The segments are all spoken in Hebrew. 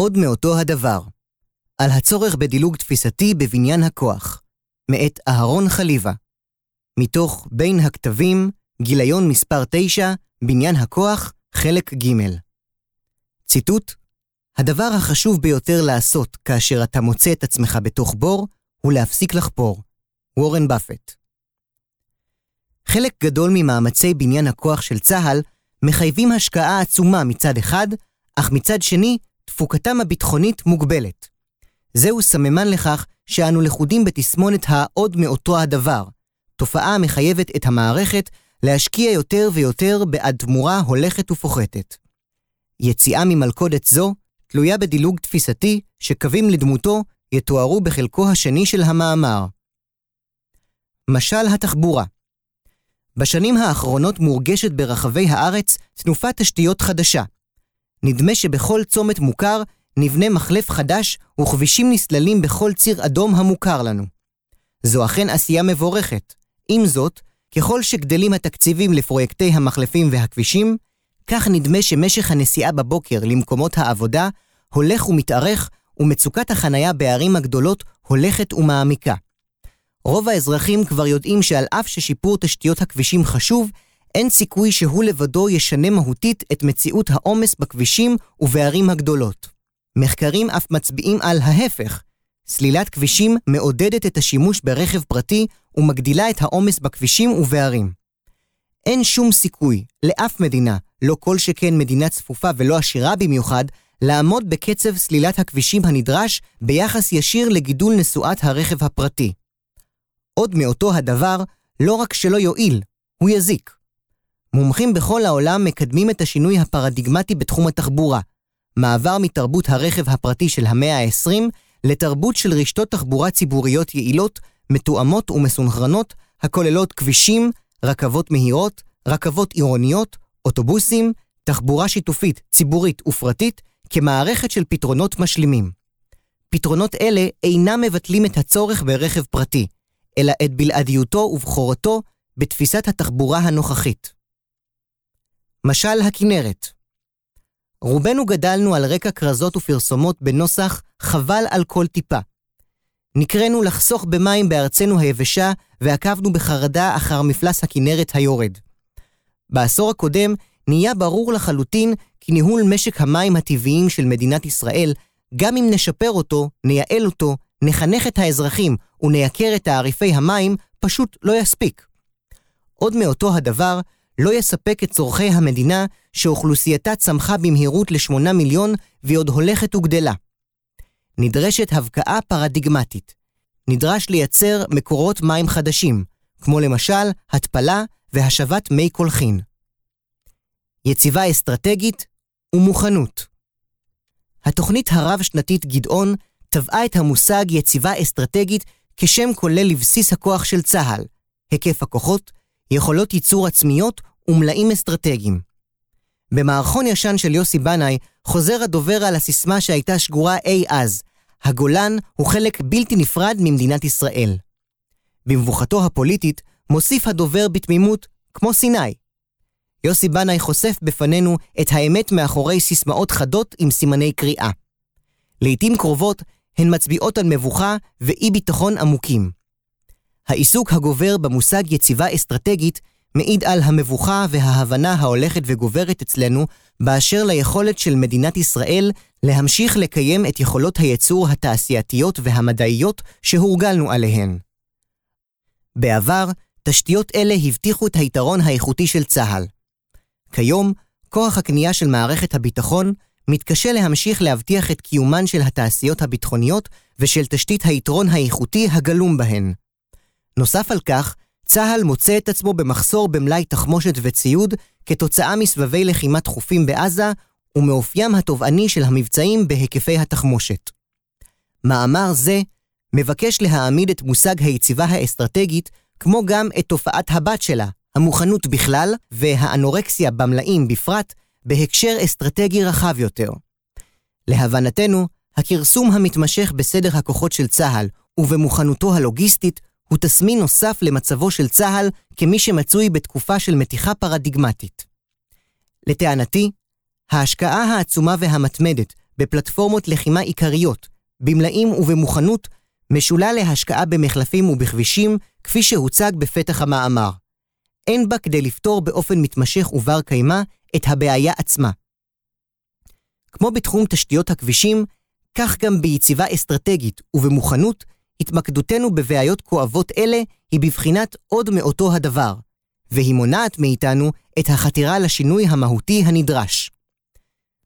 עוד מאותו הדבר. על הצורך בדילוג תפיסתי בבניין הכוח, מאת אהרון חליבה. מתוך בין הכתבים, גיליון מספר 9, בניין הכוח, חלק ג'. ציטוט: הדבר החשוב ביותר לעשות כאשר אתה מוצא את עצמך בתוך בור, הוא להפסיק לחפור. וורן באפט. חלק גדול ממאמצי בניין הכוח של צה"ל מחייבים השקעה עצומה מצד אחד, אך מצד שני, תפוקתם הביטחונית מוגבלת. זהו סממן לכך שאנו לכודים בתסמונת העוד מאותו הדבר, תופעה המחייבת את המערכת להשקיע יותר ויותר בעד תמורה הולכת ופוחתת. יציאה ממלכודת זו תלויה בדילוג תפיסתי שקווים לדמותו יתוארו בחלקו השני של המאמר. משל התחבורה בשנים האחרונות מורגשת ברחבי הארץ תנופת תשתיות חדשה. נדמה שבכל צומת מוכר נבנה מחלף חדש וכבישים נסללים בכל ציר אדום המוכר לנו. זו אכן עשייה מבורכת. עם זאת, ככל שגדלים התקציבים לפרויקטי המחלפים והכבישים, כך נדמה שמשך הנסיעה בבוקר למקומות העבודה הולך ומתארך ומצוקת החנייה בערים הגדולות הולכת ומעמיקה. רוב האזרחים כבר יודעים שעל אף ששיפור תשתיות הכבישים חשוב, אין סיכוי שהוא לבדו ישנה מהותית את מציאות העומס בכבישים ובערים הגדולות. מחקרים אף מצביעים על ההפך. סלילת כבישים מעודדת את השימוש ברכב פרטי ומגדילה את העומס בכבישים ובערים. אין שום סיכוי לאף מדינה, לא כל שכן מדינה צפופה ולא עשירה במיוחד, לעמוד בקצב סלילת הכבישים הנדרש ביחס ישיר לגידול נסועת הרכב הפרטי. עוד מאותו הדבר, לא רק שלא יועיל, הוא יזיק. מומחים בכל העולם מקדמים את השינוי הפרדיגמטי בתחום התחבורה, מעבר מתרבות הרכב הפרטי של המאה ה-20 לתרבות של רשתות תחבורה ציבוריות יעילות, מתואמות ומסונכרנות, הכוללות כבישים, רכבות מהירות, רכבות עירוניות, אוטובוסים, תחבורה שיתופית, ציבורית ופרטית, כמערכת של פתרונות משלימים. פתרונות אלה אינם מבטלים את הצורך ברכב פרטי, אלא את בלעדיותו ובכורתו בתפיסת התחבורה הנוכחית. משל הכנרת רובנו גדלנו על רקע כרזות ופרסומות בנוסח חבל על כל טיפה. נקראנו לחסוך במים בארצנו היבשה ועקבנו בחרדה אחר מפלס הכנרת היורד. בעשור הקודם נהיה ברור לחלוטין כי ניהול משק המים הטבעיים של מדינת ישראל, גם אם נשפר אותו, נייעל אותו, נחנך את האזרחים ונייקר את תעריפי המים, פשוט לא יספיק. עוד מאותו הדבר, לא יספק את צורכי המדינה שאוכלוסייתה צמחה במהירות לשמונה מיליון והיא עוד הולכת וגדלה. נדרשת הבקעה פרדיגמטית. נדרש לייצר מקורות מים חדשים, כמו למשל התפלה והשבת מי קולחין. יציבה אסטרטגית ומוכנות. התוכנית הרב-שנתית גדעון טבעה את המושג יציבה אסטרטגית כשם כולל לבסיס הכוח של צה"ל, היקף הכוחות, יכולות ייצור עצמיות ומלאים אסטרטגיים. במערכון ישן של יוסי בנאי חוזר הדובר על הסיסמה שהייתה שגורה אי אז, הגולן הוא חלק בלתי נפרד ממדינת ישראל. במבוכתו הפוליטית מוסיף הדובר בתמימות, כמו סיני. יוסי בנאי חושף בפנינו את האמת מאחורי סיסמאות חדות עם סימני קריאה. לעתים קרובות הן מצביעות על מבוכה ואי ביטחון עמוקים. העיסוק הגובר במושג יציבה אסטרטגית מעיד על המבוכה וההבנה ההולכת וגוברת אצלנו באשר ליכולת של מדינת ישראל להמשיך לקיים את יכולות הייצור התעשייתיות והמדעיות שהורגלנו עליהן. בעבר, תשתיות אלה הבטיחו את היתרון האיכותי של צה"ל. כיום, כוח הקנייה של מערכת הביטחון מתקשה להמשיך להבטיח את קיומן של התעשיות הביטחוניות ושל תשתית היתרון האיכותי הגלום בהן. נוסף על כך, צה"ל מוצא את עצמו במחסור במלאי תחמושת וציוד כתוצאה מסבבי לחימה תכופים בעזה ומאופיים התובעני של המבצעים בהיקפי התחמושת. מאמר זה מבקש להעמיד את מושג היציבה האסטרטגית כמו גם את תופעת הבת שלה, המוכנות בכלל והאנורקסיה במלאים בפרט, בהקשר אסטרטגי רחב יותר. להבנתנו, הכרסום המתמשך בסדר הכוחות של צה"ל ובמוכנותו הלוגיסטית הוא תסמין נוסף למצבו של צה"ל כמי שמצוי בתקופה של מתיחה פרדיגמטית. לטענתי, ההשקעה העצומה והמתמדת בפלטפורמות לחימה עיקריות, במלאים ובמוכנות, משולה להשקעה במחלפים ובכבישים, כפי שהוצג בפתח המאמר. אין בה כדי לפתור באופן מתמשך ובר קיימא את הבעיה עצמה. כמו בתחום תשתיות הכבישים, כך גם ביציבה אסטרטגית ובמוכנות, התמקדותנו בבעיות כואבות אלה היא בבחינת עוד מאותו הדבר, והיא מונעת מאיתנו את החתירה לשינוי המהותי הנדרש.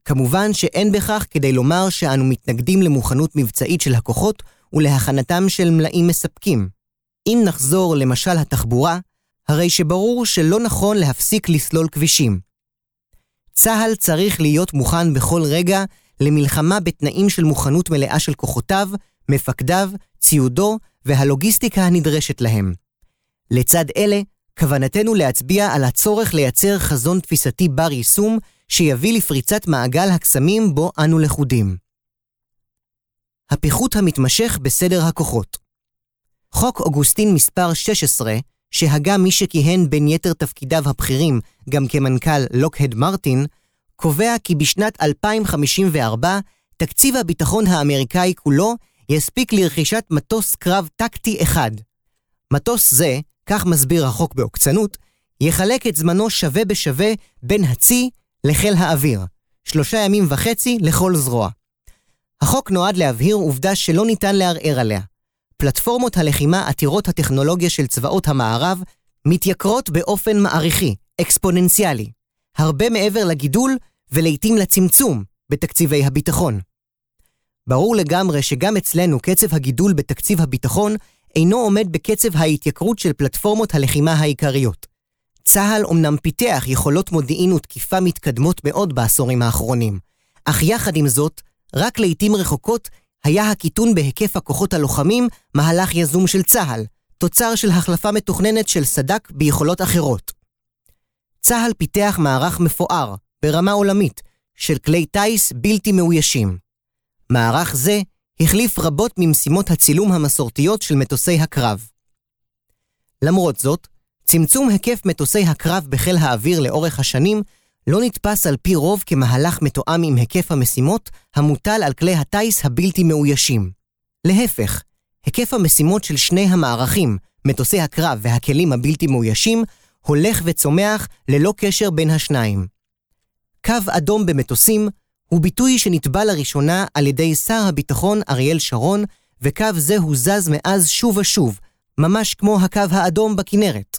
כמובן שאין בכך כדי לומר שאנו מתנגדים למוכנות מבצעית של הכוחות ולהכנתם של מלאים מספקים. אם נחזור למשל התחבורה, הרי שברור שלא נכון להפסיק לסלול כבישים. צה"ל צריך להיות מוכן בכל רגע למלחמה בתנאים של מוכנות מלאה של כוחותיו, מפקדיו, ציודו והלוגיסטיקה הנדרשת להם. לצד אלה, כוונתנו להצביע על הצורך לייצר חזון תפיסתי בר יישום שיביא לפריצת מעגל הקסמים בו אנו לכודים. הפיחות המתמשך בסדר הכוחות חוק אוגוסטין מספר 16, שהגה מי שכיהן בין יתר תפקידיו הבכירים גם כמנכ"ל לוקהד מרטין, קובע כי בשנת 2054 תקציב הביטחון האמריקאי כולו יספיק לרכישת מטוס קרב טקטי אחד. מטוס זה, כך מסביר החוק בעוקצנות, יחלק את זמנו שווה בשווה בין הצי לחיל האוויר, שלושה ימים וחצי לכל זרוע. החוק נועד להבהיר עובדה שלא ניתן לערער עליה. פלטפורמות הלחימה עתירות הטכנולוגיה של צבאות המערב מתייקרות באופן מעריכי, אקספוננציאלי, הרבה מעבר לגידול ולעיתים לצמצום בתקציבי הביטחון. ברור לגמרי שגם אצלנו קצב הגידול בתקציב הביטחון אינו עומד בקצב ההתייקרות של פלטפורמות הלחימה העיקריות. צה"ל אומנם פיתח יכולות מודיעין ותקיפה מתקדמות מאוד בעשורים האחרונים, אך יחד עם זאת, רק לעיתים רחוקות היה הקיטון בהיקף הכוחות הלוחמים מהלך יזום של צה"ל, תוצר של החלפה מתוכננת של סד"כ ביכולות אחרות. צה"ל פיתח מערך מפואר, ברמה עולמית, של כלי טיס בלתי מאוישים. מערך זה החליף רבות ממשימות הצילום המסורתיות של מטוסי הקרב. למרות זאת, צמצום היקף מטוסי הקרב בחיל האוויר לאורך השנים לא נתפס על פי רוב כמהלך מתואם עם היקף המשימות המוטל על כלי הטיס הבלתי מאוישים. להפך, היקף המשימות של שני המערכים, מטוסי הקרב והכלים הבלתי מאוישים, הולך וצומח ללא קשר בין השניים. קו אדום במטוסים הוא ביטוי שנתבע לראשונה על ידי שר הביטחון אריאל שרון, וקו זה הוזז מאז שוב ושוב, ממש כמו הקו האדום בכנרת.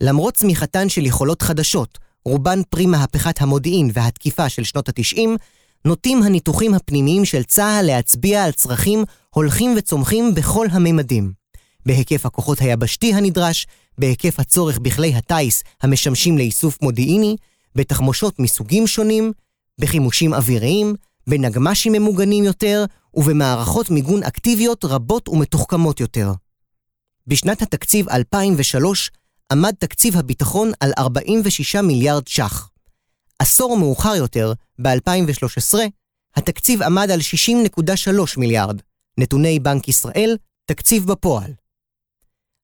למרות צמיחתן של יכולות חדשות, רובן פרי מהפכת המודיעין והתקיפה של שנות ה-90, נוטים הניתוחים הפנימיים של צה"ל להצביע על צרכים הולכים וצומחים בכל הממדים. בהיקף הכוחות היבשתי הנדרש, בהיקף הצורך בכלי הטיס המשמשים לאיסוף מודיעיני, בתחמושות מסוגים שונים, בחימושים אוויריים, בנגמ"שים ממוגנים יותר ובמערכות מיגון אקטיביות רבות ומתוחכמות יותר. בשנת התקציב 2003 עמד תקציב הביטחון על 46 מיליארד ש"ח. עשור מאוחר יותר, ב-2013, התקציב עמד על 60.3 מיליארד, נתוני בנק ישראל, תקציב בפועל.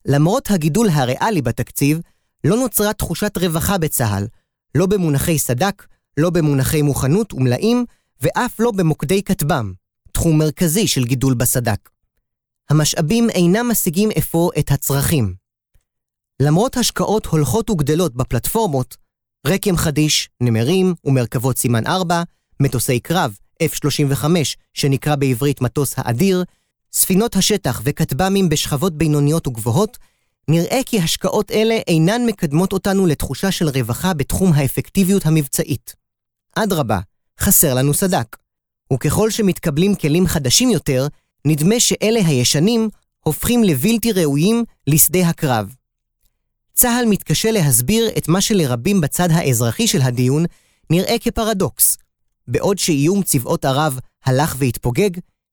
למרות הגידול הריאלי בתקציב, לא נוצרה תחושת רווחה בצה"ל, לא במונחי סד"כ, לא במונחי מוכנות ומלאים, ואף לא במוקדי כטב"ם, תחום מרכזי של גידול בסד"כ. המשאבים אינם משיגים אפוא את הצרכים. למרות השקעות הולכות וגדלות בפלטפורמות, רקם חדיש, נמרים ומרכבות סימן 4, מטוסי קרב, F-35, שנקרא בעברית מטוס האדיר, ספינות השטח וכטב"מים בשכבות בינוניות וגבוהות, נראה כי השקעות אלה אינן מקדמות אותנו לתחושה של רווחה בתחום האפקטיביות המבצעית. אדרבה, חסר לנו סדק. וככל שמתקבלים כלים חדשים יותר, נדמה שאלה הישנים הופכים לבלתי ראויים לשדה הקרב. צה"ל מתקשה להסביר את מה שלרבים בצד האזרחי של הדיון נראה כפרדוקס. בעוד שאיום צבאות ערב הלך והתפוגג,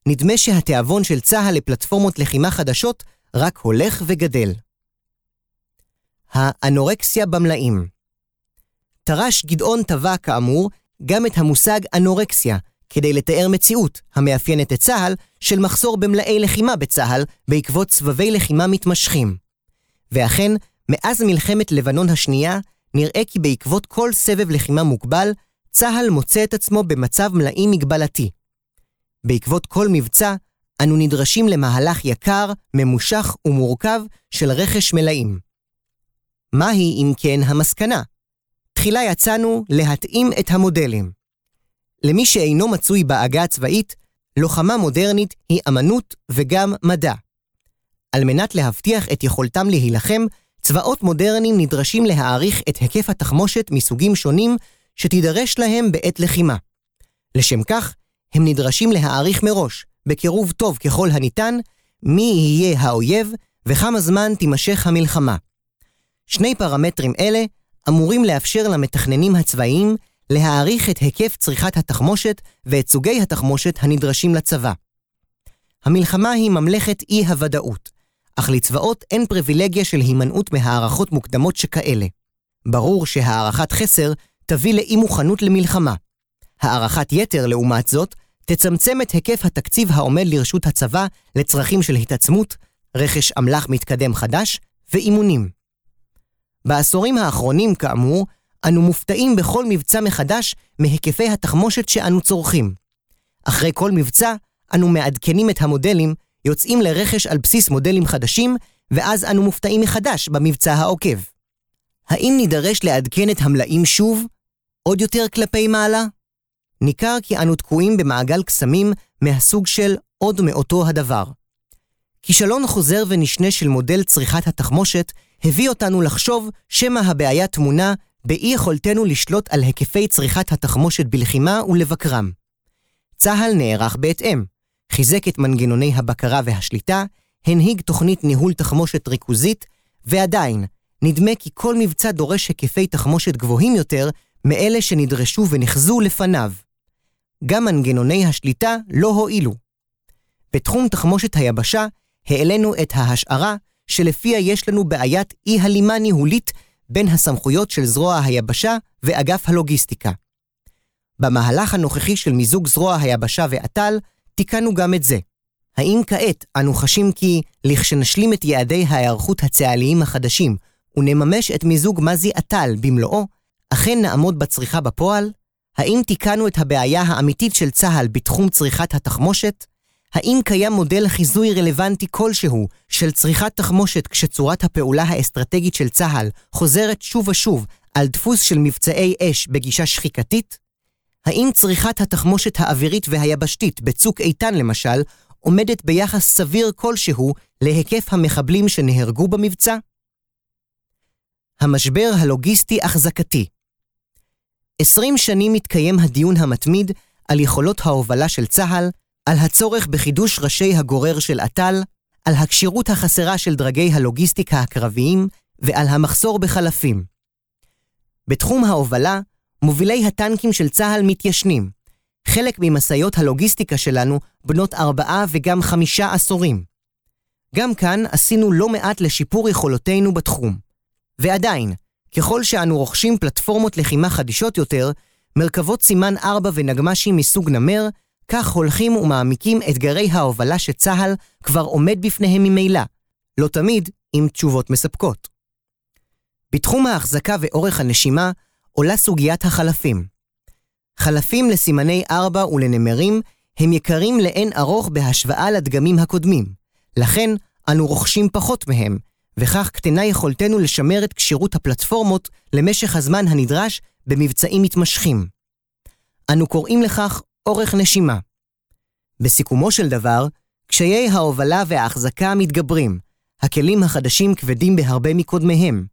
נדמה שהתיאבון של צה"ל לפלטפורמות לחימה חדשות רק הולך וגדל. האנורקסיה במלאים תר"ש גדעון טבע, כאמור, גם את המושג אנורקסיה, כדי לתאר מציאות המאפיינת את צה"ל של מחסור במלאי לחימה בצה"ל בעקבות סבבי לחימה מתמשכים. ואכן, מאז מלחמת לבנון השנייה, נראה כי בעקבות כל סבב לחימה מוגבל, צה"ל מוצא את עצמו במצב מלאי מגבלתי. בעקבות כל מבצע, אנו נדרשים למהלך יקר, ממושך ומורכב של רכש מלאים. מהי, אם כן, המסקנה? תחילה יצאנו להתאים את המודלים. למי שאינו מצוי בעגה הצבאית, לוחמה מודרנית היא אמנות וגם מדע. על מנת להבטיח את יכולתם להילחם, צבאות מודרניים נדרשים להעריך את היקף התחמושת מסוגים שונים שתידרש להם בעת לחימה. לשם כך, הם נדרשים להעריך מראש, בקירוב טוב ככל הניתן, מי יהיה האויב וכמה זמן תימשך המלחמה. שני פרמטרים אלה אמורים לאפשר למתכננים הצבאיים להעריך את היקף צריכת התחמושת ואת סוגי התחמושת הנדרשים לצבא. המלחמה היא ממלכת אי-הוודאות, אך לצבאות אין פריבילגיה של הימנעות מהערכות מוקדמות שכאלה. ברור שהערכת חסר תביא לאי-מוכנות למלחמה. הערכת יתר, לעומת זאת, תצמצם את היקף התקציב העומד לרשות הצבא לצרכים של התעצמות, רכש אמל"ח מתקדם חדש ואימונים. בעשורים האחרונים, כאמור, אנו מופתעים בכל מבצע מחדש מהיקפי התחמושת שאנו צורכים. אחרי כל מבצע, אנו מעדכנים את המודלים, יוצאים לרכש על בסיס מודלים חדשים, ואז אנו מופתעים מחדש במבצע העוקב. האם נידרש לעדכן את המלאים שוב? עוד יותר כלפי מעלה? ניכר כי אנו תקועים במעגל קסמים מהסוג של עוד מאותו הדבר. כישלון חוזר ונשנה של מודל צריכת התחמושת הביא אותנו לחשוב שמא הבעיה טמונה באי יכולתנו לשלוט על היקפי צריכת התחמושת בלחימה ולבקרם. צה"ל נערך בהתאם, חיזק את מנגנוני הבקרה והשליטה, הנהיג תוכנית ניהול תחמושת ריכוזית, ועדיין, נדמה כי כל מבצע דורש היקפי תחמושת גבוהים יותר מאלה שנדרשו ונחזו לפניו. גם מנגנוני השליטה לא הועילו. בתחום תחמושת היבשה העלינו את ההשערה שלפיה יש לנו בעיית אי-הלימה ניהולית בין הסמכויות של זרוע היבשה ואגף הלוגיסטיקה. במהלך הנוכחי של מיזוג זרוע היבשה ואט"ל, תיקנו גם את זה. האם כעת אנו חשים כי לכשנשלים את יעדי ההיערכות הצה"ליים החדשים ונממש את מיזוג מזי אט"ל במלואו, אכן נעמוד בצריכה בפועל? האם תיקנו את הבעיה האמיתית של צה"ל בתחום צריכת התחמושת? האם קיים מודל חיזוי רלוונטי כלשהו של צריכת תחמושת כשצורת הפעולה האסטרטגית של צה"ל חוזרת שוב ושוב על דפוס של מבצעי אש בגישה שחיקתית? האם צריכת התחמושת האווירית והיבשתית בצוק איתן למשל, עומדת ביחס סביר כלשהו להיקף המחבלים שנהרגו במבצע? המשבר הלוגיסטי-החזקתי עשרים שנים מתקיים הדיון המתמיד על יכולות ההובלה של צה"ל, על הצורך בחידוש ראשי הגורר של אט"ל, על הכשירות החסרה של דרגי הלוגיסטיקה הקרביים ועל המחסור בחלפים. בתחום ההובלה, מובילי הטנקים של צה"ל מתיישנים. חלק ממשאיות הלוגיסטיקה שלנו בנות ארבעה וגם חמישה עשורים. גם כאן עשינו לא מעט לשיפור יכולותינו בתחום. ועדיין, ככל שאנו רוכשים פלטפורמות לחימה חדישות יותר, מרכבות סימן 4 ונגמ"שים מסוג נמר, כך הולכים ומעמיקים אתגרי ההובלה שצה"ל כבר עומד בפניהם ממילא, לא תמיד עם תשובות מספקות. בתחום ההחזקה ואורך הנשימה עולה סוגיית החלפים. חלפים לסימני 4 ולנמרים הם יקרים לאין ארוך בהשוואה לדגמים הקודמים, לכן אנו רוכשים פחות מהם, וכך קטנה יכולתנו לשמר את כשירות הפלטפורמות למשך הזמן הנדרש במבצעים מתמשכים. אנו קוראים לכך אורך נשימה. בסיכומו של דבר, קשיי ההובלה וההחזקה מתגברים, הכלים החדשים כבדים בהרבה מקודמיהם.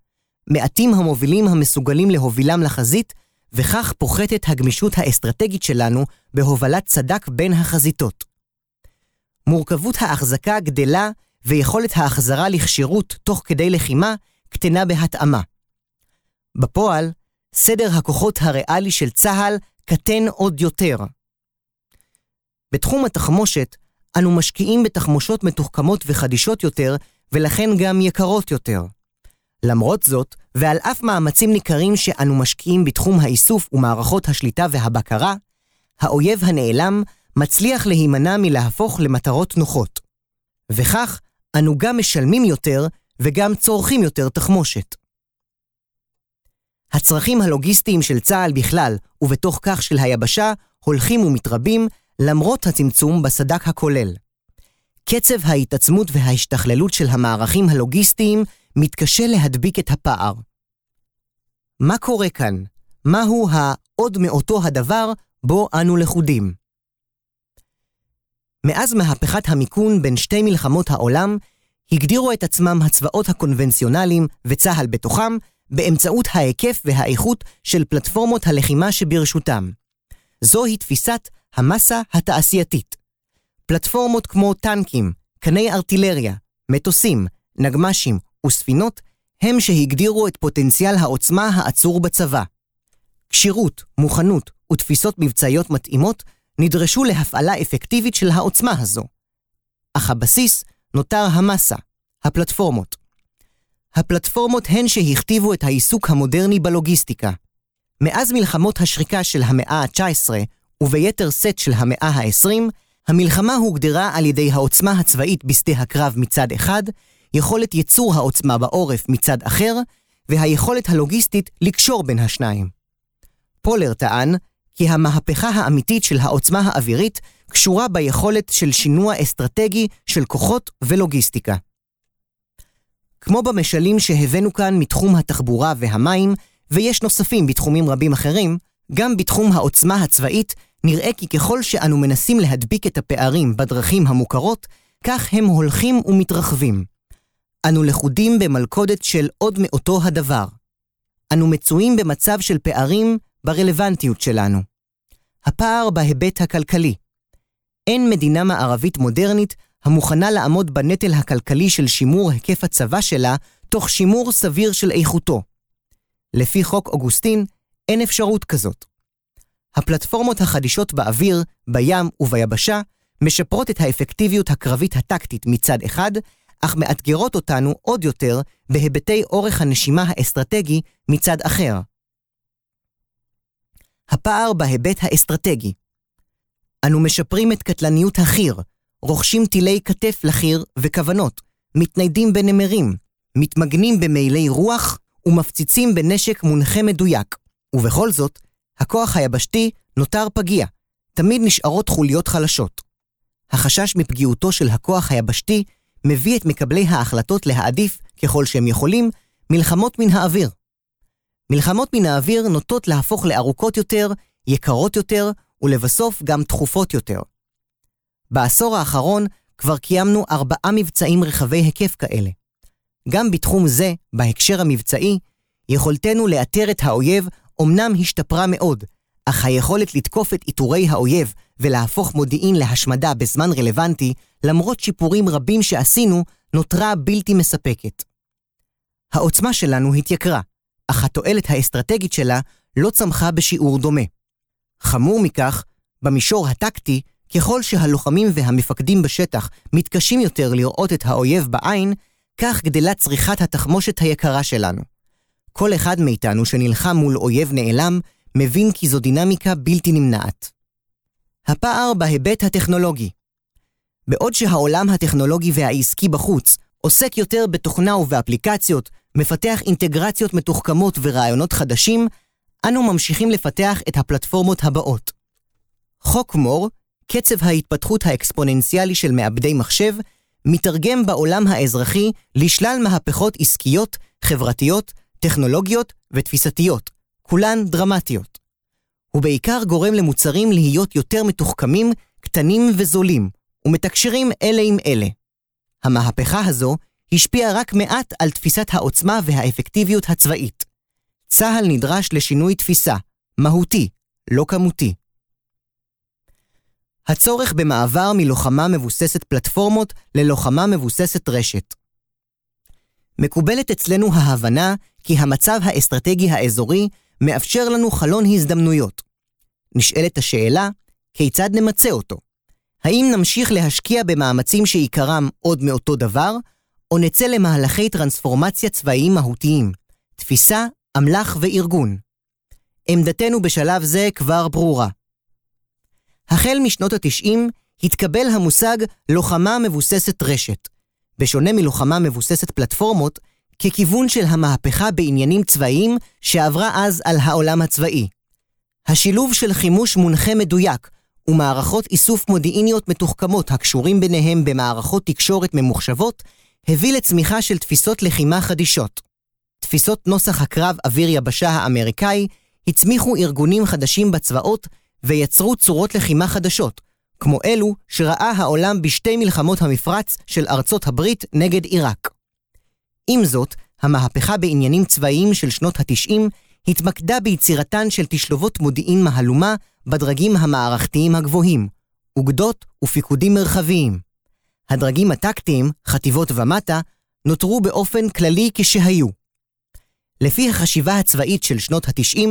מעטים המובילים המסוגלים להובילם לחזית, וכך פוחתת הגמישות האסטרטגית שלנו בהובלת סדק בין החזיתות. מורכבות ההחזקה גדלה ויכולת ההחזרה לכשירות תוך כדי לחימה קטנה בהתאמה. בפועל, סדר הכוחות הריאלי של צה"ל קטן עוד יותר. בתחום התחמושת, אנו משקיעים בתחמושות מתוחכמות וחדישות יותר, ולכן גם יקרות יותר. למרות זאת, ועל אף מאמצים ניכרים שאנו משקיעים בתחום האיסוף ומערכות השליטה והבקרה, האויב הנעלם מצליח להימנע מלהפוך למטרות נוחות. וכך, אנו גם משלמים יותר וגם צורכים יותר תחמושת. הצרכים הלוגיסטיים של צה"ל בכלל, ובתוך כך של היבשה, הולכים ומתרבים, למרות הצמצום בסד"כ הכולל. קצב ההתעצמות וההשתכללות של המערכים הלוגיסטיים מתקשה להדביק את הפער. מה קורה כאן? מהו העוד מאותו הדבר בו אנו לכודים? מאז מהפכת המיכון בין שתי מלחמות העולם, הגדירו את עצמם הצבאות הקונבנציונליים, וצה"ל בתוכם, באמצעות ההיקף והאיכות של פלטפורמות הלחימה שברשותם. זוהי תפיסת המסה התעשייתית. פלטפורמות כמו טנקים, קני ארטילריה, מטוסים, נגמ"שים וספינות הם שהגדירו את פוטנציאל העוצמה העצור בצבא. כשירות, מוכנות ותפיסות מבצעיות מתאימות נדרשו להפעלה אפקטיבית של העוצמה הזו. אך הבסיס נותר המסה, הפלטפורמות. הפלטפורמות הן שהכתיבו את העיסוק המודרני בלוגיסטיקה. מאז מלחמות השריקה של המאה ה-19 וביתר שאת של המאה ה-20, המלחמה הוגדרה על ידי העוצמה הצבאית בשדה הקרב מצד אחד, יכולת ייצור העוצמה בעורף מצד אחר, והיכולת הלוגיסטית לקשור בין השניים. פולר טען כי המהפכה האמיתית של העוצמה האווירית קשורה ביכולת של שינוע אסטרטגי של כוחות ולוגיסטיקה. כמו במשלים שהבאנו כאן מתחום התחבורה והמים, ויש נוספים בתחומים רבים אחרים, גם בתחום העוצמה הצבאית נראה כי ככל שאנו מנסים להדביק את הפערים בדרכים המוכרות, כך הם הולכים ומתרחבים. אנו לכודים במלכודת של עוד מאותו הדבר. אנו מצויים במצב של פערים ברלוונטיות שלנו. הפער בהיבט הכלכלי. אין מדינה מערבית מודרנית המוכנה לעמוד בנטל הכלכלי של שימור היקף הצבא שלה, תוך שימור סביר של איכותו. לפי חוק אוגוסטין, אין אפשרות כזאת. הפלטפורמות החדישות באוויר, בים וביבשה משפרות את האפקטיביות הקרבית הטקטית מצד אחד, אך מאתגרות אותנו עוד יותר בהיבטי אורך הנשימה האסטרטגי מצד אחר. הפער בהיבט האסטרטגי אנו משפרים את קטלניות החי"ר, רוכשים טילי כתף לחי"ר וכוונות, מתניידים בנמרים, מתמגנים במעילי רוח ומפציצים בנשק מונחה מדויק. ובכל זאת, הכוח היבשתי נותר פגיע, תמיד נשארות חוליות חלשות. החשש מפגיעותו של הכוח היבשתי מביא את מקבלי ההחלטות להעדיף, ככל שהם יכולים, מלחמות מן האוויר. מלחמות מן האוויר נוטות להפוך לארוכות יותר, יקרות יותר, ולבסוף גם תכופות יותר. בעשור האחרון כבר קיימנו ארבעה מבצעים רחבי היקף כאלה. גם בתחום זה, בהקשר המבצעי, יכולתנו לאתר את האויב אומנם השתפרה מאוד, אך היכולת לתקוף את עיטורי האויב ולהפוך מודיעין להשמדה בזמן רלוונטי, למרות שיפורים רבים שעשינו, נותרה בלתי מספקת. העוצמה שלנו התייקרה, אך התועלת האסטרטגית שלה לא צמחה בשיעור דומה. חמור מכך, במישור הטקטי, ככל שהלוחמים והמפקדים בשטח מתקשים יותר לראות את האויב בעין, כך גדלה צריכת התחמושת היקרה שלנו. כל אחד מאיתנו שנלחם מול אויב נעלם, מבין כי זו דינמיקה בלתי נמנעת. הפער בהיבט הטכנולוגי בעוד שהעולם הטכנולוגי והעסקי בחוץ עוסק יותר בתוכנה ובאפליקציות, מפתח אינטגרציות מתוחכמות ורעיונות חדשים, אנו ממשיכים לפתח את הפלטפורמות הבאות. חוק מור, קצב ההתפתחות האקספוננציאלי של מעבדי מחשב, מתרגם בעולם האזרחי לשלל מהפכות עסקיות, חברתיות, טכנולוגיות ותפיסתיות, כולן דרמטיות. הוא בעיקר גורם למוצרים להיות יותר מתוחכמים, קטנים וזולים, ומתקשרים אלה עם אלה. המהפכה הזו השפיעה רק מעט על תפיסת העוצמה והאפקטיביות הצבאית. צה"ל נדרש לשינוי תפיסה, מהותי, לא כמותי. הצורך במעבר מלוחמה מבוססת פלטפורמות ללוחמה מבוססת רשת. מקובלת אצלנו ההבנה כי המצב האסטרטגי האזורי מאפשר לנו חלון הזדמנויות. נשאלת השאלה, כיצד נמצה אותו? האם נמשיך להשקיע במאמצים שעיקרם עוד מאותו דבר, או נצא למהלכי טרנספורמציה צבאיים מהותיים, תפיסה, אמל"ח וארגון? עמדתנו בשלב זה כבר ברורה. החל משנות ה-90 התקבל המושג לוחמה מבוססת רשת, בשונה מלוחמה מבוססת פלטפורמות, ככיוון של המהפכה בעניינים צבאיים שעברה אז על העולם הצבאי. השילוב של חימוש מונחה מדויק ומערכות איסוף מודיעיניות מתוחכמות הקשורים ביניהם במערכות תקשורת ממוחשבות, הביא לצמיחה של תפיסות לחימה חדישות. תפיסות נוסח הקרב אוויר-יבשה האמריקאי הצמיחו ארגונים חדשים בצבאות ויצרו צורות לחימה חדשות, כמו אלו שראה העולם בשתי מלחמות המפרץ של ארצות הברית נגד עיראק. עם זאת, המהפכה בעניינים צבאיים של שנות ה-90 התמקדה ביצירתן של תשלובות מודיעין מהלומה בדרגים המערכתיים הגבוהים, אוגדות ופיקודים מרחביים. הדרגים הטקטיים, חטיבות ומטה, נותרו באופן כללי כשהיו. לפי החשיבה הצבאית של שנות ה-90,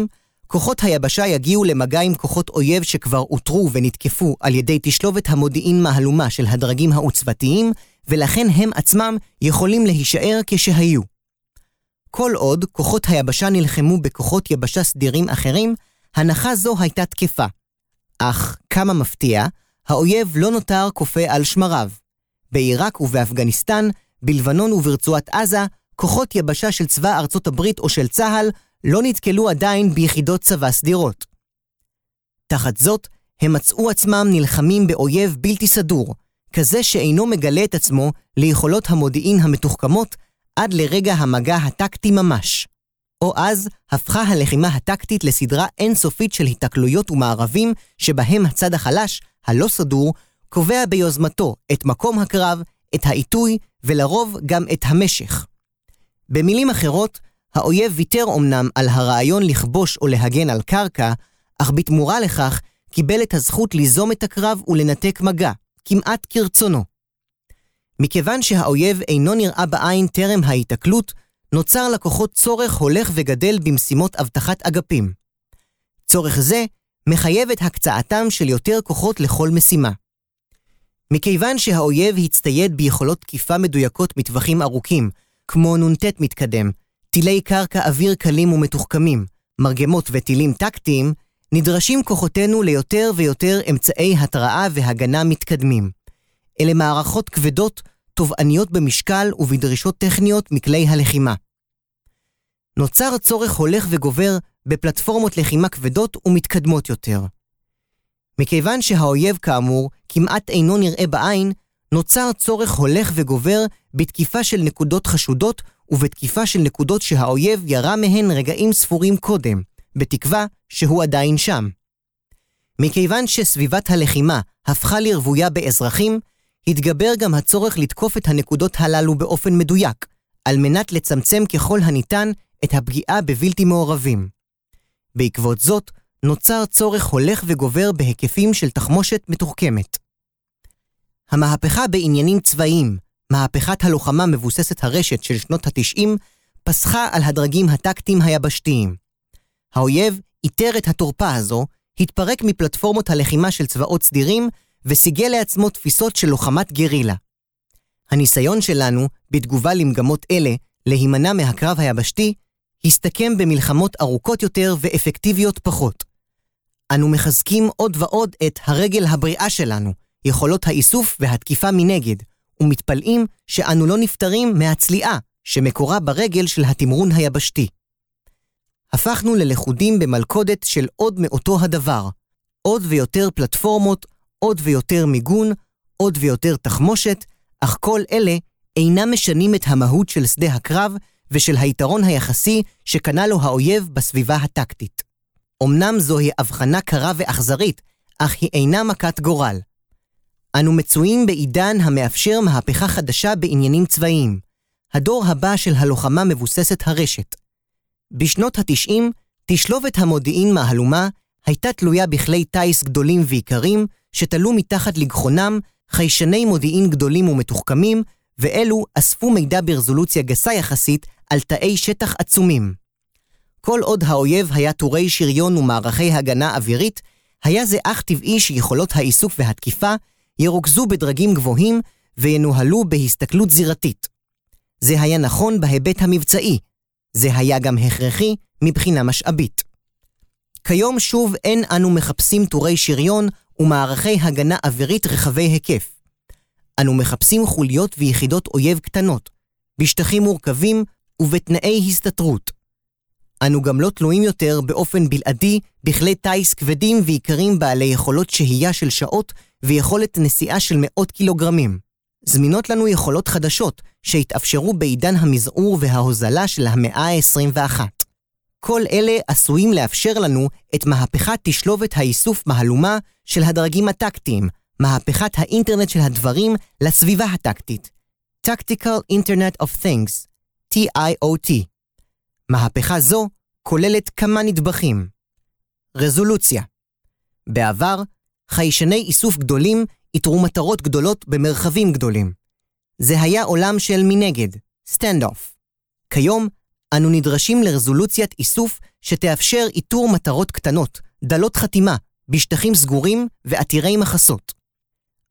כוחות היבשה יגיעו למגע עם כוחות אויב שכבר אותרו ונתקפו על ידי תשלובת המודיעין מהלומה של הדרגים העוצבתיים, ולכן הם עצמם יכולים להישאר כשהיו. כל עוד כוחות היבשה נלחמו בכוחות יבשה סדירים אחרים, הנחה זו הייתה תקפה. אך, כמה מפתיע, האויב לא נותר כופה על שמריו. בעיראק ובאפגניסטן, בלבנון וברצועת עזה, כוחות יבשה של צבא ארצות הברית או של צה"ל לא נתקלו עדיין ביחידות צבא סדירות. תחת זאת, הם מצאו עצמם נלחמים באויב בלתי סדור, כזה שאינו מגלה את עצמו ליכולות המודיעין המתוחכמות עד לרגע המגע הטקטי ממש. או אז הפכה הלחימה הטקטית לסדרה אינסופית של היתקלויות ומערבים, שבהם הצד החלש, הלא סדור, קובע ביוזמתו את מקום הקרב, את העיתוי, ולרוב גם את המשך. במילים אחרות, האויב ויתר אמנם על הרעיון לכבוש או להגן על קרקע, אך בתמורה לכך קיבל את הזכות ליזום את הקרב ולנתק מגע, כמעט כרצונו. מכיוון שהאויב אינו נראה בעין טרם ההיתקלות, נוצר לכוחות צורך הולך וגדל במשימות אבטחת אגפים. צורך זה מחייב את הקצאתם של יותר כוחות לכל משימה. מכיוון שהאויב הצטייד ביכולות תקיפה מדויקות מטווחים ארוכים, כמו נ"ט מתקדם, טילי קרקע אוויר קלים ומתוחכמים, מרגמות וטילים טקטיים, נדרשים כוחותינו ליותר ויותר אמצעי התראה והגנה מתקדמים. אלה מערכות כבדות, תובעניות במשקל ובדרישות טכניות מכלי הלחימה. נוצר צורך הולך וגובר בפלטפורמות לחימה כבדות ומתקדמות יותר. מכיוון שהאויב כאמור כמעט אינו נראה בעין, נוצר צורך הולך וגובר בתקיפה של נקודות חשודות ובתקיפה של נקודות שהאויב ירה מהן רגעים ספורים קודם, בתקווה שהוא עדיין שם. מכיוון שסביבת הלחימה הפכה לרוויה באזרחים, התגבר גם הצורך לתקוף את הנקודות הללו באופן מדויק, על מנת לצמצם ככל הניתן את הפגיעה בבלתי מעורבים. בעקבות זאת, נוצר צורך הולך וגובר בהיקפים של תחמושת מתוחכמת. המהפכה בעניינים צבאיים, מהפכת הלוחמה מבוססת הרשת של שנות ה-90, פסחה על הדרגים הטקטיים היבשתיים. האויב איתר את התורפה הזו, התפרק מפלטפורמות הלחימה של צבאות סדירים, וסיגל לעצמו תפיסות של לוחמת גרילה. הניסיון שלנו, בתגובה למגמות אלה, להימנע מהקרב היבשתי, הסתכם במלחמות ארוכות יותר ואפקטיביות פחות. אנו מחזקים עוד ועוד את הרגל הבריאה שלנו, יכולות האיסוף והתקיפה מנגד, ומתפלאים שאנו לא נפטרים מהצליעה שמקורה ברגל של התמרון היבשתי. הפכנו ללכודים במלכודת של עוד מאותו הדבר, עוד ויותר פלטפורמות, עוד ויותר מיגון, עוד ויותר תחמושת, אך כל אלה אינם משנים את המהות של שדה הקרב ושל היתרון היחסי שקנה לו האויב בסביבה הטקטית. אמנם זוהי הבחנה קרה ואכזרית, אך היא אינה מכת גורל. אנו מצויים בעידן המאפשר מהפכה חדשה בעניינים צבאיים, הדור הבא של הלוחמה מבוססת הרשת. בשנות ה-90, תשלובת המודיעין מהלומה הייתה תלויה בכלי טיס גדולים ויקרים, שתלו מתחת לגחונם חיישני מודיעין גדולים ומתוחכמים, ואלו אספו מידע ברזולוציה גסה יחסית על תאי שטח עצומים. כל עוד האויב היה טורי שריון ומערכי הגנה אווירית, היה זה אך טבעי שיכולות האיסוף והתקיפה ירוכזו בדרגים גבוהים וינוהלו בהסתכלות זירתית. זה היה נכון בהיבט המבצעי, זה היה גם הכרחי מבחינה משאבית. כיום שוב אין אנו מחפשים טורי שריון ומערכי הגנה אווירית רחבי היקף. אנו מחפשים חוליות ויחידות אויב קטנות, בשטחים מורכבים ובתנאי הסתתרות. אנו גם לא תלויים יותר באופן בלעדי בכלי טיס כבדים ויקרים בעלי יכולות שהייה של שעות ויכולת נסיעה של מאות קילוגרמים. זמינות לנו יכולות חדשות שהתאפשרו בעידן המזעור וההוזלה של המאה ה-21. כל אלה עשויים לאפשר לנו את מהפכת תשלובת האיסוף מהלומה של הדרגים הטקטיים, מהפכת האינטרנט של הדברים לסביבה הטקטית. Tactical Internet of Things, TIOT. מהפכה זו כוללת כמה נדבכים. רזולוציה בעבר, חיישני איסוף גדולים איתרו מטרות גדולות במרחבים גדולים. זה היה עולם של מנגד, stand-off. כיום, אנו נדרשים לרזולוציית איסוף שתאפשר איתור מטרות קטנות, דלות חתימה, בשטחים סגורים ועתירי מחסות.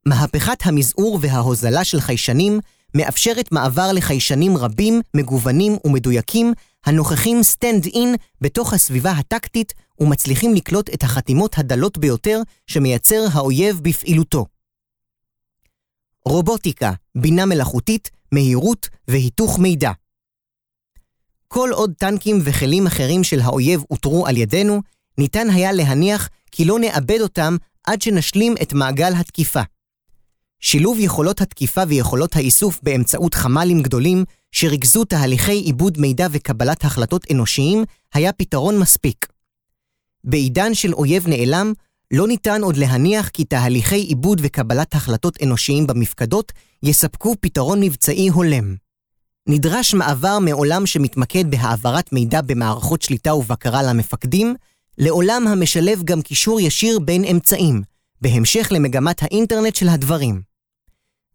מהפכת המזעור וההוזלה של חיישנים מאפשרת מעבר לחיישנים רבים, מגוונים ומדויקים, הנוכחים stand-in בתוך הסביבה הטקטית ומצליחים לקלוט את החתימות הדלות ביותר שמייצר האויב בפעילותו. רובוטיקה, בינה מלאכותית, מהירות והיתוך מידע. כל עוד טנקים וכלים אחרים של האויב אותרו על ידינו, ניתן היה להניח כי לא נאבד אותם עד שנשלים את מעגל התקיפה. שילוב יכולות התקיפה ויכולות האיסוף באמצעות חמ"לים גדולים, שריכזו תהליכי עיבוד מידע וקבלת החלטות אנושיים, היה פתרון מספיק. בעידן של אויב נעלם, לא ניתן עוד להניח כי תהליכי עיבוד וקבלת החלטות אנושיים במפקדות יספקו פתרון מבצעי הולם. נדרש מעבר מעולם שמתמקד בהעברת מידע במערכות שליטה ובקרה למפקדים, לעולם המשלב גם קישור ישיר בין אמצעים, בהמשך למגמת האינטרנט של הדברים.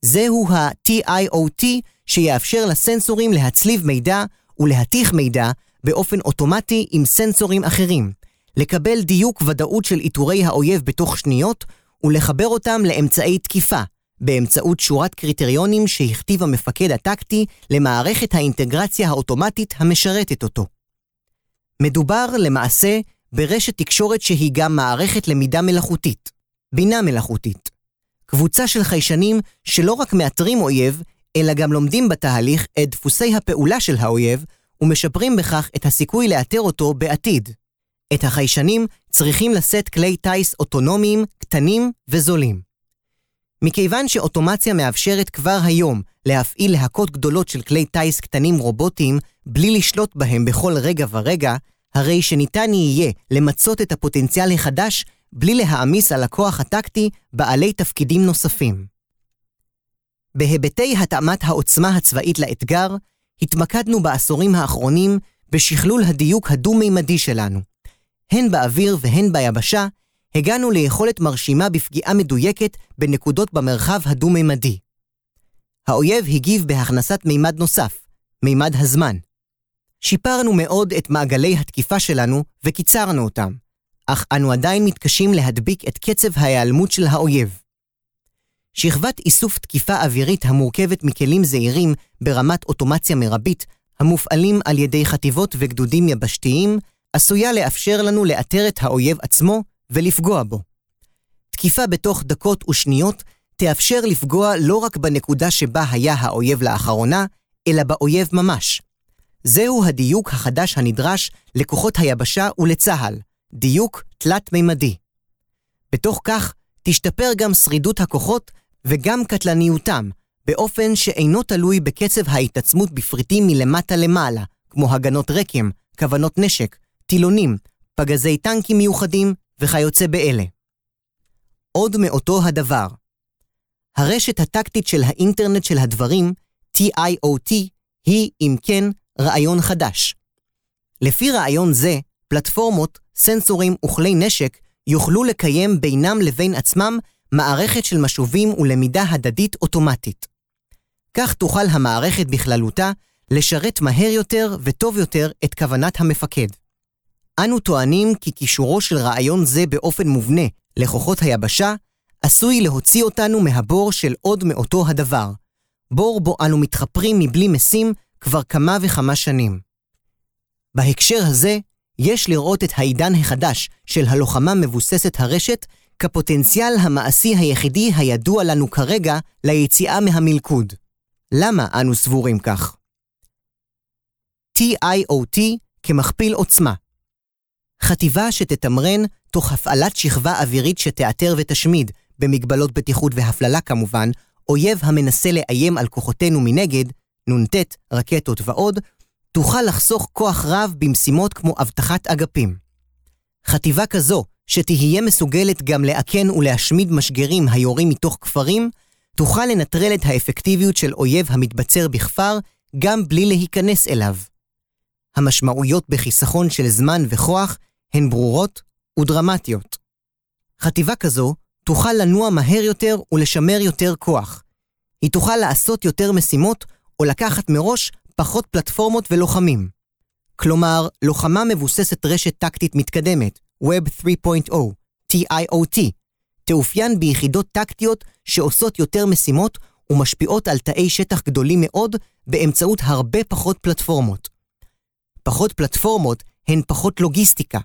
זהו ה-TIOT שיאפשר לסנסורים להצליב מידע ולהתיך מידע באופן אוטומטי עם סנסורים אחרים, לקבל דיוק ודאות של איתורי האויב בתוך שניות ולחבר אותם לאמצעי תקיפה, באמצעות שורת קריטריונים שהכתיב המפקד הטקטי למערכת האינטגרציה האוטומטית המשרתת אותו. מדובר, למעשה, ברשת תקשורת שהיא גם מערכת למידה מלאכותית, בינה מלאכותית. קבוצה של חיישנים שלא רק מאתרים אויב, אלא גם לומדים בתהליך את דפוסי הפעולה של האויב, ומשפרים בכך את הסיכוי לאתר אותו בעתיד. את החיישנים צריכים לשאת כלי טיס אוטונומיים, קטנים וזולים. מכיוון שאוטומציה מאפשרת כבר היום להפעיל להקות גדולות של כלי טיס קטנים רובוטיים בלי לשלוט בהם בכל רגע ורגע, הרי שניתן יהיה למצות את הפוטנציאל החדש בלי להעמיס על הכוח הטקטי בעלי תפקידים נוספים. בהיבטי התאמת העוצמה הצבאית לאתגר, התמקדנו בעשורים האחרונים בשכלול הדיוק הדו-מימדי שלנו. הן באוויר והן ביבשה, הגענו ליכולת מרשימה בפגיעה מדויקת בנקודות במרחב הדו-מימדי. האויב הגיב בהכנסת מימד נוסף, מימד הזמן. שיפרנו מאוד את מעגלי התקיפה שלנו וקיצרנו אותם, אך אנו עדיין מתקשים להדביק את קצב ההיעלמות של האויב. שכבת איסוף תקיפה אווירית המורכבת מכלים זעירים ברמת אוטומציה מרבית, המופעלים על ידי חטיבות וגדודים יבשתיים, עשויה לאפשר לנו לאתר את האויב עצמו ולפגוע בו. תקיפה בתוך דקות ושניות תאפשר לפגוע לא רק בנקודה שבה היה האויב לאחרונה, אלא באויב ממש. זהו הדיוק החדש הנדרש לכוחות היבשה ולצה"ל, דיוק תלת-מימדי. בתוך כך, תשתפר גם שרידות הכוחות וגם קטלניותם, באופן שאינו תלוי בקצב ההתעצמות בפריטים מלמטה למעלה, כמו הגנות רקם, כוונות נשק, טילונים, פגזי טנקים מיוחדים וכיוצא באלה. עוד מאותו הדבר. הרשת הטקטית של האינטרנט של הדברים, TIOT, היא, אם כן, רעיון חדש. לפי רעיון זה, פלטפורמות, סנסורים וכלי נשק יוכלו לקיים בינם לבין עצמם מערכת של משובים ולמידה הדדית אוטומטית. כך תוכל המערכת בכללותה לשרת מהר יותר וטוב יותר את כוונת המפקד. אנו טוענים כי קישורו של רעיון זה באופן מובנה לכוחות היבשה, עשוי להוציא אותנו מהבור של עוד מאותו הדבר, בור בו אנו מתחפרים מבלי משים כבר כמה וכמה שנים. בהקשר הזה, יש לראות את העידן החדש של הלוחמה מבוססת הרשת כפוטנציאל המעשי היחידי הידוע לנו כרגע ליציאה מהמלכוד. למה אנו סבורים כך? TIOT כמכפיל עוצמה. חטיבה שתתמרן תוך הפעלת שכבה אווירית שתאתר ותשמיד, במגבלות בטיחות והפללה כמובן, אויב המנסה לאיים על כוחותינו מנגד, נ"ט, רקטות ועוד, תוכל לחסוך כוח רב במשימות כמו אבטחת אגפים. חטיבה כזו, שתהיה מסוגלת גם לאכן ולהשמיד משגרים היורים מתוך כפרים, תוכל לנטרל את האפקטיביות של אויב המתבצר בכפר גם בלי להיכנס אליו. המשמעויות בחיסכון של זמן וכוח הן ברורות ודרמטיות. חטיבה כזו תוכל לנוע מהר יותר ולשמר יותר כוח. היא תוכל לעשות יותר משימות או לקחת מראש פחות פלטפורמות ולוחמים. כלומר, לוחמה מבוססת רשת טקטית מתקדמת, Web 3.0, TIOT, תאופיין ביחידות טקטיות שעושות יותר משימות ומשפיעות על תאי שטח גדולים מאוד באמצעות הרבה פחות פלטפורמות. פחות פלטפורמות הן פחות לוגיסטיקה,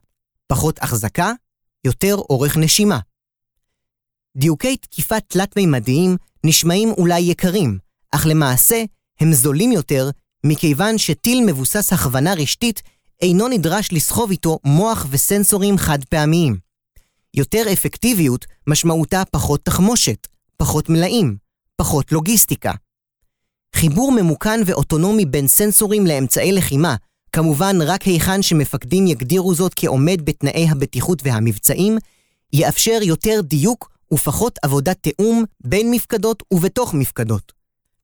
פחות החזקה, יותר אורך נשימה. דיוקי תקיפה תלת-מימדיים נשמעים אולי יקרים, אך למעשה הם זולים יותר מכיוון שטיל מבוסס הכוונה רשתית אינו נדרש לסחוב איתו מוח וסנסורים חד פעמיים. יותר אפקטיביות משמעותה פחות תחמושת, פחות מלאים, פחות לוגיסטיקה. חיבור ממוכן ואוטונומי בין סנסורים לאמצעי לחימה, כמובן רק היכן שמפקדים יגדירו זאת כעומד בתנאי הבטיחות והמבצעים, יאפשר יותר דיוק ופחות עבודת תיאום בין מפקדות ובתוך מפקדות.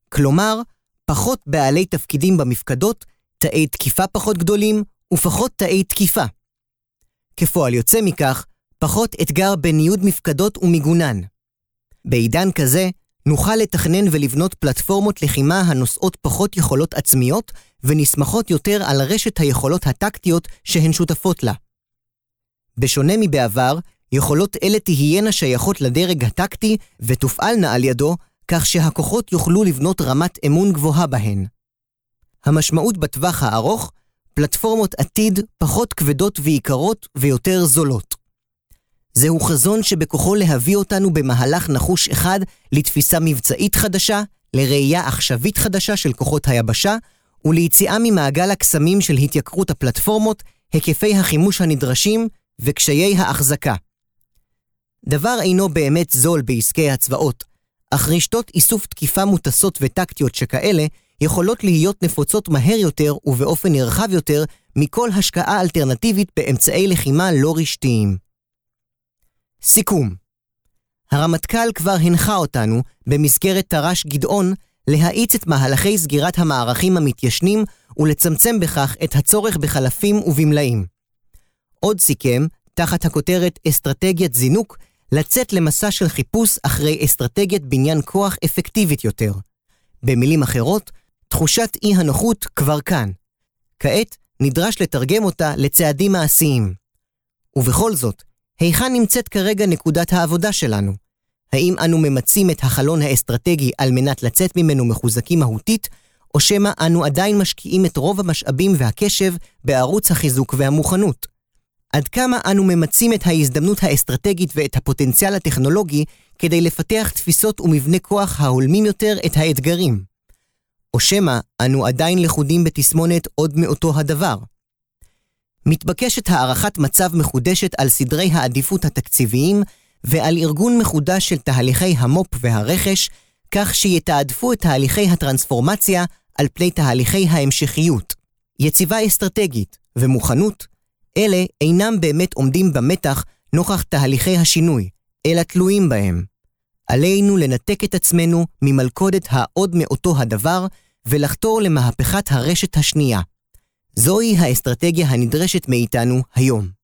כלומר, פחות בעלי תפקידים במפקדות, תאי תקיפה פחות גדולים ופחות תאי תקיפה. כפועל יוצא מכך, פחות אתגר בניוד מפקדות ומיגונן. בעידן כזה, נוכל לתכנן ולבנות פלטפורמות לחימה הנושאות פחות יכולות עצמיות ונסמכות יותר על רשת היכולות הטקטיות שהן שותפות לה. בשונה מבעבר, יכולות אלה תהיינה שייכות לדרג הטקטי ותופעלנה על ידו, כך שהכוחות יוכלו לבנות רמת אמון גבוהה בהן. המשמעות בטווח הארוך, פלטפורמות עתיד פחות כבדות ויקרות ויותר זולות. זהו חזון שבכוחו להביא אותנו במהלך נחוש אחד לתפיסה מבצעית חדשה, לראייה עכשווית חדשה של כוחות היבשה, וליציאה ממעגל הקסמים של התייקרות הפלטפורמות, היקפי החימוש הנדרשים וקשיי ההחזקה. דבר אינו באמת זול בעסקי הצבאות, אך רשתות איסוף תקיפה מוטסות וטקטיות שכאלה יכולות להיות נפוצות מהר יותר ובאופן נרחב יותר מכל השקעה אלטרנטיבית באמצעי לחימה לא רשתיים. סיכום הרמטכ"ל כבר הנחה אותנו, במסגרת תר"ש גדעון, להאיץ את מהלכי סגירת המערכים המתיישנים ולצמצם בכך את הצורך בחלפים ובמלאים. עוד סיכם, תחת הכותרת אסטרטגיית זינוק, לצאת למסע של חיפוש אחרי אסטרטגיית בניין כוח אפקטיבית יותר. במילים אחרות, תחושת אי הנוחות כבר כאן. כעת נדרש לתרגם אותה לצעדים מעשיים. ובכל זאת, היכן נמצאת כרגע נקודת העבודה שלנו? האם אנו ממצים את החלון האסטרטגי על מנת לצאת ממנו מחוזקים מהותית, או שמא אנו עדיין משקיעים את רוב המשאבים והקשב בערוץ החיזוק והמוכנות? עד כמה אנו ממצים את ההזדמנות האסטרטגית ואת הפוטנציאל הטכנולוגי כדי לפתח תפיסות ומבנה כוח ההולמים יותר את האתגרים? או שמא אנו עדיין לכודים בתסמונת עוד מאותו הדבר? מתבקשת הערכת מצב מחודשת על סדרי העדיפות התקציביים ועל ארגון מחודש של תהליכי המו"פ והרכש, כך שיתעדפו את תהליכי הטרנספורמציה על פני תהליכי ההמשכיות. יציבה אסטרטגית ומוכנות, אלה אינם באמת עומדים במתח נוכח תהליכי השינוי, אלא תלויים בהם. עלינו לנתק את עצמנו ממלכודת העוד מאותו הדבר ולחתור למהפכת הרשת השנייה. זוהי האסטרטגיה הנדרשת מאיתנו היום.